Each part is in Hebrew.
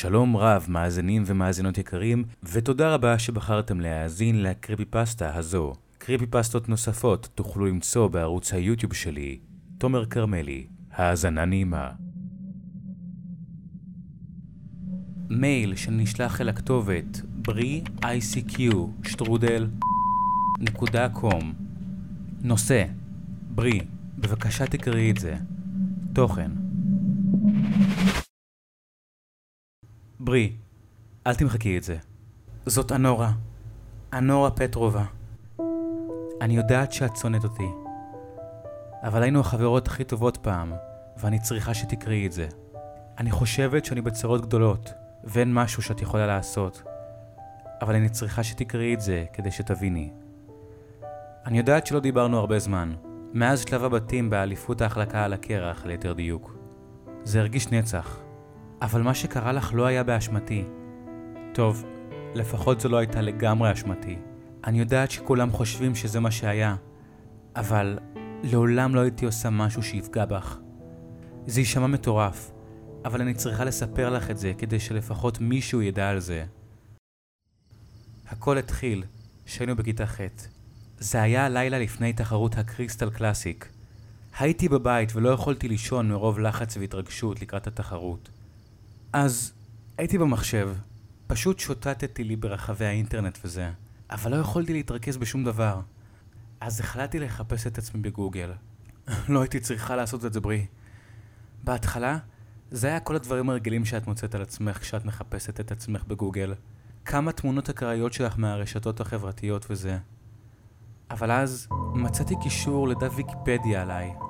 שלום רב, מאזינים ומאזינות יקרים, ותודה רבה שבחרתם להאזין לקריפי פסטה הזו. קריפי פסטות נוספות תוכלו למצוא בערוץ היוטיוב שלי, תומר כרמלי. האזנה נעימה. מייל שנשלח אל הכתובת ברי ICQ שטרודל נקודה קום נושא ברי, בבקשה תקראי את זה. תוכן ברי, אל תמחקי את זה. זאת אנורה. אנורה פטרובה. אני יודעת שאת שונאת אותי. אבל היינו החברות הכי טובות פעם, ואני צריכה שתקראי את זה. אני חושבת שאני בצרות גדולות, ואין משהו שאת יכולה לעשות. אבל אני צריכה שתקראי את זה כדי שתביני. אני יודעת שלא דיברנו הרבה זמן, מאז שלב הבתים באליפות ההחלקה על הקרח, ליתר דיוק. זה הרגיש נצח. אבל מה שקרה לך לא היה באשמתי. טוב, לפחות זו לא הייתה לגמרי אשמתי. אני יודעת שכולם חושבים שזה מה שהיה, אבל לעולם לא הייתי עושה משהו שיפגע בך. זה יישמע מטורף, אבל אני צריכה לספר לך את זה כדי שלפחות מישהו ידע על זה. הכל התחיל כשהיינו בכיתה ח'. זה היה הלילה לפני תחרות הקריסטל קלאסיק. הייתי בבית ולא יכולתי לישון מרוב לחץ והתרגשות לקראת התחרות. אז הייתי במחשב, פשוט שוטטתי לי ברחבי האינטרנט וזה, אבל לא יכולתי להתרכז בשום דבר. אז החלטתי לחפש את עצמי בגוגל. לא הייתי צריכה לעשות את זה ברי. בהתחלה, זה היה כל הדברים הרגילים שאת מוצאת על עצמך כשאת מחפשת את עצמך בגוגל. כמה תמונות אקראיות שלך מהרשתות החברתיות וזה. אבל אז מצאתי קישור לדף ויקיפדיה עליי.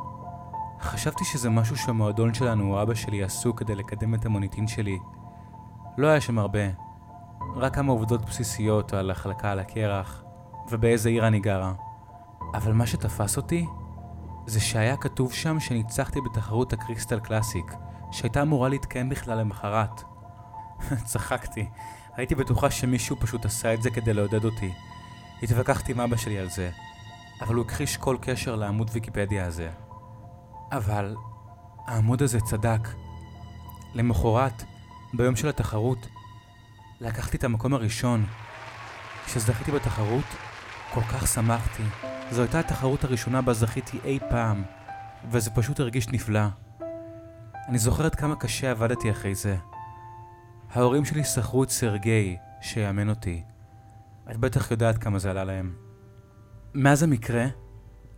חשבתי שזה משהו שהמועדון שלנו או אבא שלי עשו כדי לקדם את המוניטין שלי. לא היה שם הרבה. רק כמה עובדות בסיסיות על החלקה על הקרח, ובאיזה עיר אני גרה. אבל מה שתפס אותי, זה שהיה כתוב שם שניצחתי בתחרות הקריסטל קלאסיק, שהייתה אמורה להתקיים בכלל למחרת. צחקתי, הייתי בטוחה שמישהו פשוט עשה את זה כדי לעודד אותי. התווכחתי עם אבא שלי על זה, אבל הוא הכחיש כל קשר לעמוד ויקיפדיה הזה. אבל העמוד הזה צדק. למחרת, ביום של התחרות, לקחתי את המקום הראשון. כשזכיתי בתחרות, כל כך שמחתי. זו הייתה התחרות הראשונה בה זכיתי אי פעם, וזה פשוט הרגיש נפלא. אני זוכרת כמה קשה עבדתי אחרי זה. ההורים שלי שכרו את סרגי, שיאמן אותי. את בטח יודעת כמה זה עלה להם. מאז המקרה,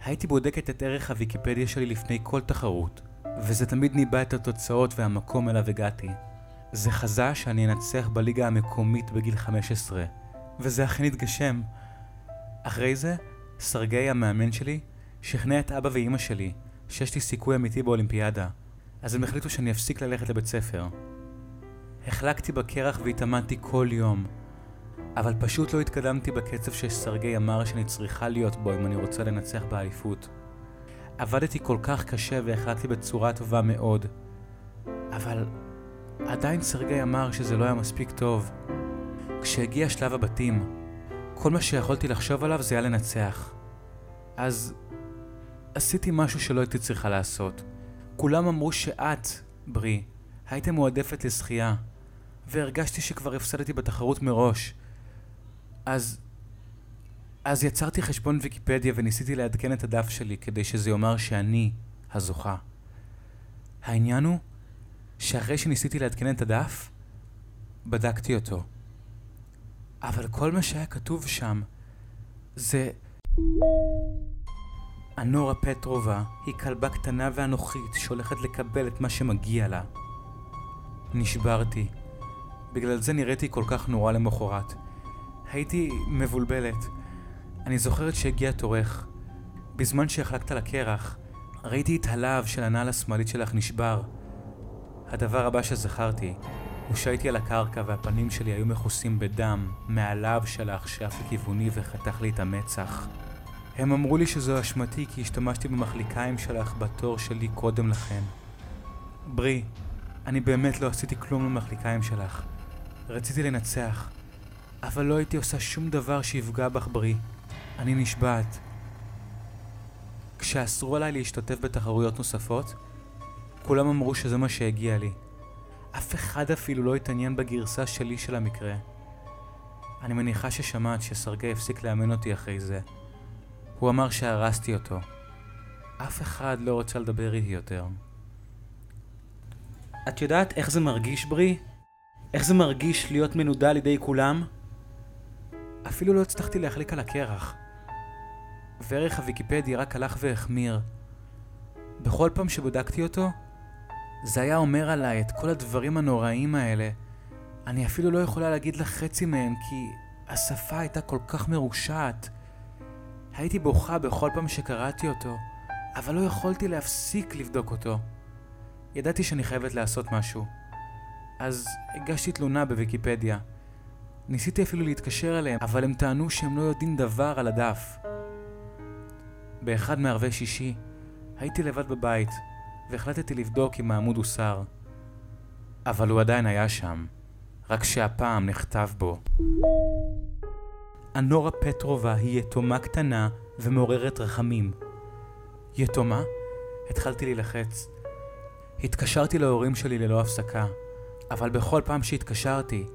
הייתי בודקת את ערך הוויקיפדיה שלי לפני כל תחרות, וזה תמיד ניבא את התוצאות והמקום אליו הגעתי. זה חזה שאני אנצח בליגה המקומית בגיל 15, וזה אכן התגשם. אחרי זה, סרגי המאמן שלי שכנע את אבא ואימא שלי שיש לי סיכוי אמיתי באולימפיאדה, אז הם החליטו שאני אפסיק ללכת לבית ספר. החלקתי בקרח והתאמנתי כל יום, אבל פשוט לא התקדמתי בקצב שסרגי אמר שאני צריכה להיות בו אם אני רוצה לנצח באליפות. עבדתי כל כך קשה והחלטתי בצורה טובה מאוד, אבל עדיין סרגי אמר שזה לא היה מספיק טוב. כשהגיע שלב הבתים, כל מה שיכולתי לחשוב עליו זה היה לנצח. אז עשיתי משהו שלא הייתי צריכה לעשות. כולם אמרו שאת, ברי, הייתם מועדפת לזכייה, והרגשתי שכבר הפסדתי בתחרות מראש. אז... אז יצרתי חשבון ויקיפדיה וניסיתי לעדכן את הדף שלי כדי שזה יאמר שאני הזוכה. העניין הוא שאחרי שניסיתי לעדכן את הדף, בדקתי אותו. אבל כל מה שהיה כתוב שם זה... אנורה פטרובה היא כלבה קטנה ואנוכית שהולכת לקבל את מה שמגיע לה. נשברתי. בגלל זה נראיתי כל כך נורא למחרת. הייתי מבולבלת. אני זוכרת שהגיע תורך. בזמן שהחלקת על הקרח, ראיתי את הלהב של הנעל השמאלית שלך נשבר. הדבר הבא שזכרתי הוא שהייתי על הקרקע והפנים שלי היו מכוסים בדם מהלהב שלך שאף לכיווני וחתך לי את המצח. הם אמרו לי שזו אשמתי כי השתמשתי במחליקיים שלך בתור שלי קודם לכן. ברי, אני באמת לא עשיתי כלום למחליקיים שלך. רציתי לנצח, אבל לא הייתי עושה שום דבר שיפגע בך ברי. אני נשבעת. כשאסרו עליי להשתתף בתחרויות נוספות, כולם אמרו שזה מה שהגיע לי. אף אחד אפילו לא התעניין בגרסה שלי של המקרה. אני מניחה ששמעת שסרגי הפסיק לאמן אותי אחרי זה. הוא אמר שהרסתי אותו. אף אחד לא רוצה לדבר איתי יותר. את יודעת איך זה מרגיש, ברי? איך זה מרגיש להיות מנודה על ידי כולם? אפילו לא הצלחתי להחליק על הקרח. וערך הוויקיפדיה רק הלך והחמיר. בכל פעם שבדקתי אותו, זה היה אומר עליי את כל הדברים הנוראים האלה. אני אפילו לא יכולה להגיד לך חצי מהם, כי השפה הייתה כל כך מרושעת. הייתי בוכה בכל פעם שקראתי אותו, אבל לא יכולתי להפסיק לבדוק אותו. ידעתי שאני חייבת לעשות משהו. אז הגשתי תלונה בוויקיפדיה. ניסיתי אפילו להתקשר אליהם, אבל הם טענו שהם לא יודעים דבר על הדף. באחד מערבי שישי, הייתי לבד בבית, והחלטתי לבדוק אם העמוד הוסר. אבל הוא עדיין היה שם, רק שהפעם נכתב בו. אנורה פטרובה היא יתומה קטנה ומעוררת רחמים. יתומה? התחלתי להילחץ. התקשרתי להורים שלי ללא הפסקה, אבל בכל פעם שהתקשרתי,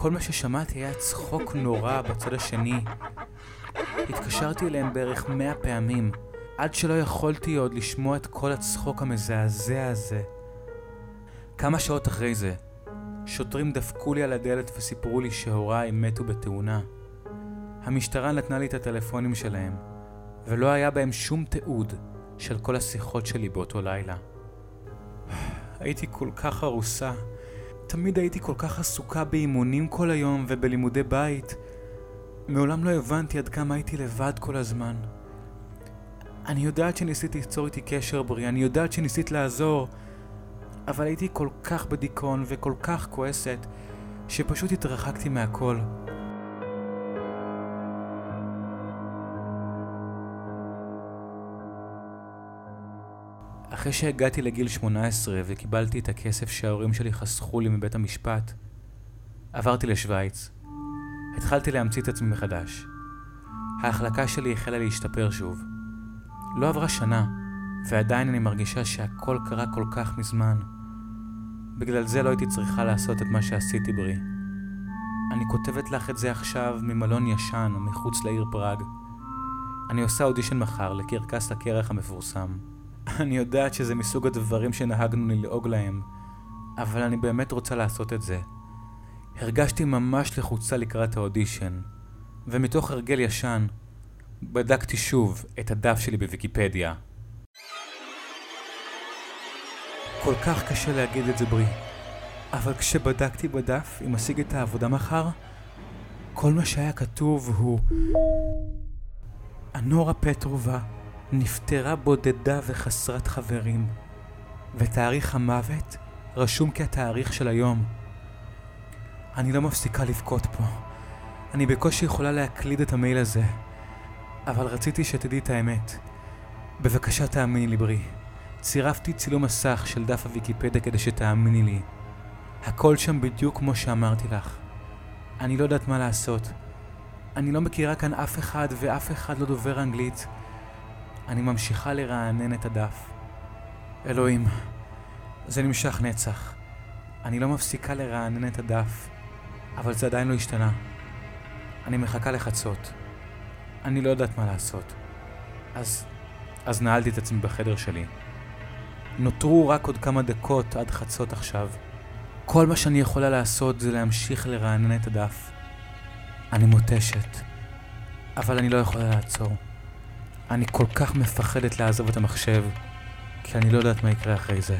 כל מה ששמעתי היה צחוק נורא בצד השני. התקשרתי אליהם בערך מאה פעמים, עד שלא יכולתי עוד לשמוע את כל הצחוק המזעזע הזה. כמה שעות אחרי זה, שוטרים דפקו לי על הדלת וסיפרו לי שהוריי מתו בתאונה. המשטרה נתנה לי את הטלפונים שלהם, ולא היה בהם שום תיעוד של כל השיחות שלי באותו לילה. הייתי כל כך ארוסה. תמיד הייתי כל כך עסוקה באימונים כל היום ובלימודי בית. מעולם לא הבנתי עד כמה הייתי לבד כל הזמן. אני יודעת שניסית ליצור איתי קשר ברי, אני יודעת שניסית לעזור, אבל הייתי כל כך בדיכאון וכל כך כועסת, שפשוט התרחקתי מהכל. אחרי שהגעתי לגיל 18 וקיבלתי את הכסף שההורים שלי חסכו לי מבית המשפט, עברתי לשוויץ. התחלתי להמציא את עצמי מחדש. ההחלקה שלי החלה להשתפר שוב. לא עברה שנה, ועדיין אני מרגישה שהכל קרה כל כך מזמן. בגלל זה לא הייתי צריכה לעשות את מה שעשיתי ברי. אני כותבת לך את זה עכשיו ממלון ישן מחוץ לעיר פראג. אני עושה אודישן מחר לקרקס הקרח המפורסם. אני יודעת שזה מסוג הדברים שנהגנו ללעוג להם, אבל אני באמת רוצה לעשות את זה. הרגשתי ממש לחוצה לקראת האודישן, ומתוך הרגל ישן, בדקתי שוב את הדף שלי בוויקיפדיה. כל כך קשה להגיד את זה ברי, אבל כשבדקתי בדף אם אשיג את העבודה מחר, כל מה שהיה כתוב הוא... אנורה פטרובה נפטרה בודדה וחסרת חברים, ותאריך המוות רשום כתאריך של היום. אני לא מפסיקה לבכות פה. אני בקושי יכולה להקליד את המייל הזה, אבל רציתי שתדעי את האמת. בבקשה תאמיני לי ברי. צירפתי צילום מסך של דף הוויקיפדיה כדי שתאמיני לי. הכל שם בדיוק כמו שאמרתי לך. אני לא יודעת מה לעשות. אני לא מכירה כאן אף אחד ואף אחד לא דובר אנגלית. אני ממשיכה לרענן את הדף. אלוהים, זה נמשך נצח. אני לא מפסיקה לרענן את הדף, אבל זה עדיין לא השתנה. אני מחכה לחצות. אני לא יודעת מה לעשות. אז... אז נעלתי את עצמי בחדר שלי. נותרו רק עוד כמה דקות עד חצות עכשיו. כל מה שאני יכולה לעשות זה להמשיך לרענן את הדף. אני מותשת, אבל אני לא יכולה לעצור. אני כל כך מפחדת לעזוב את המחשב, כי אני לא יודעת מה יקרה אחרי זה.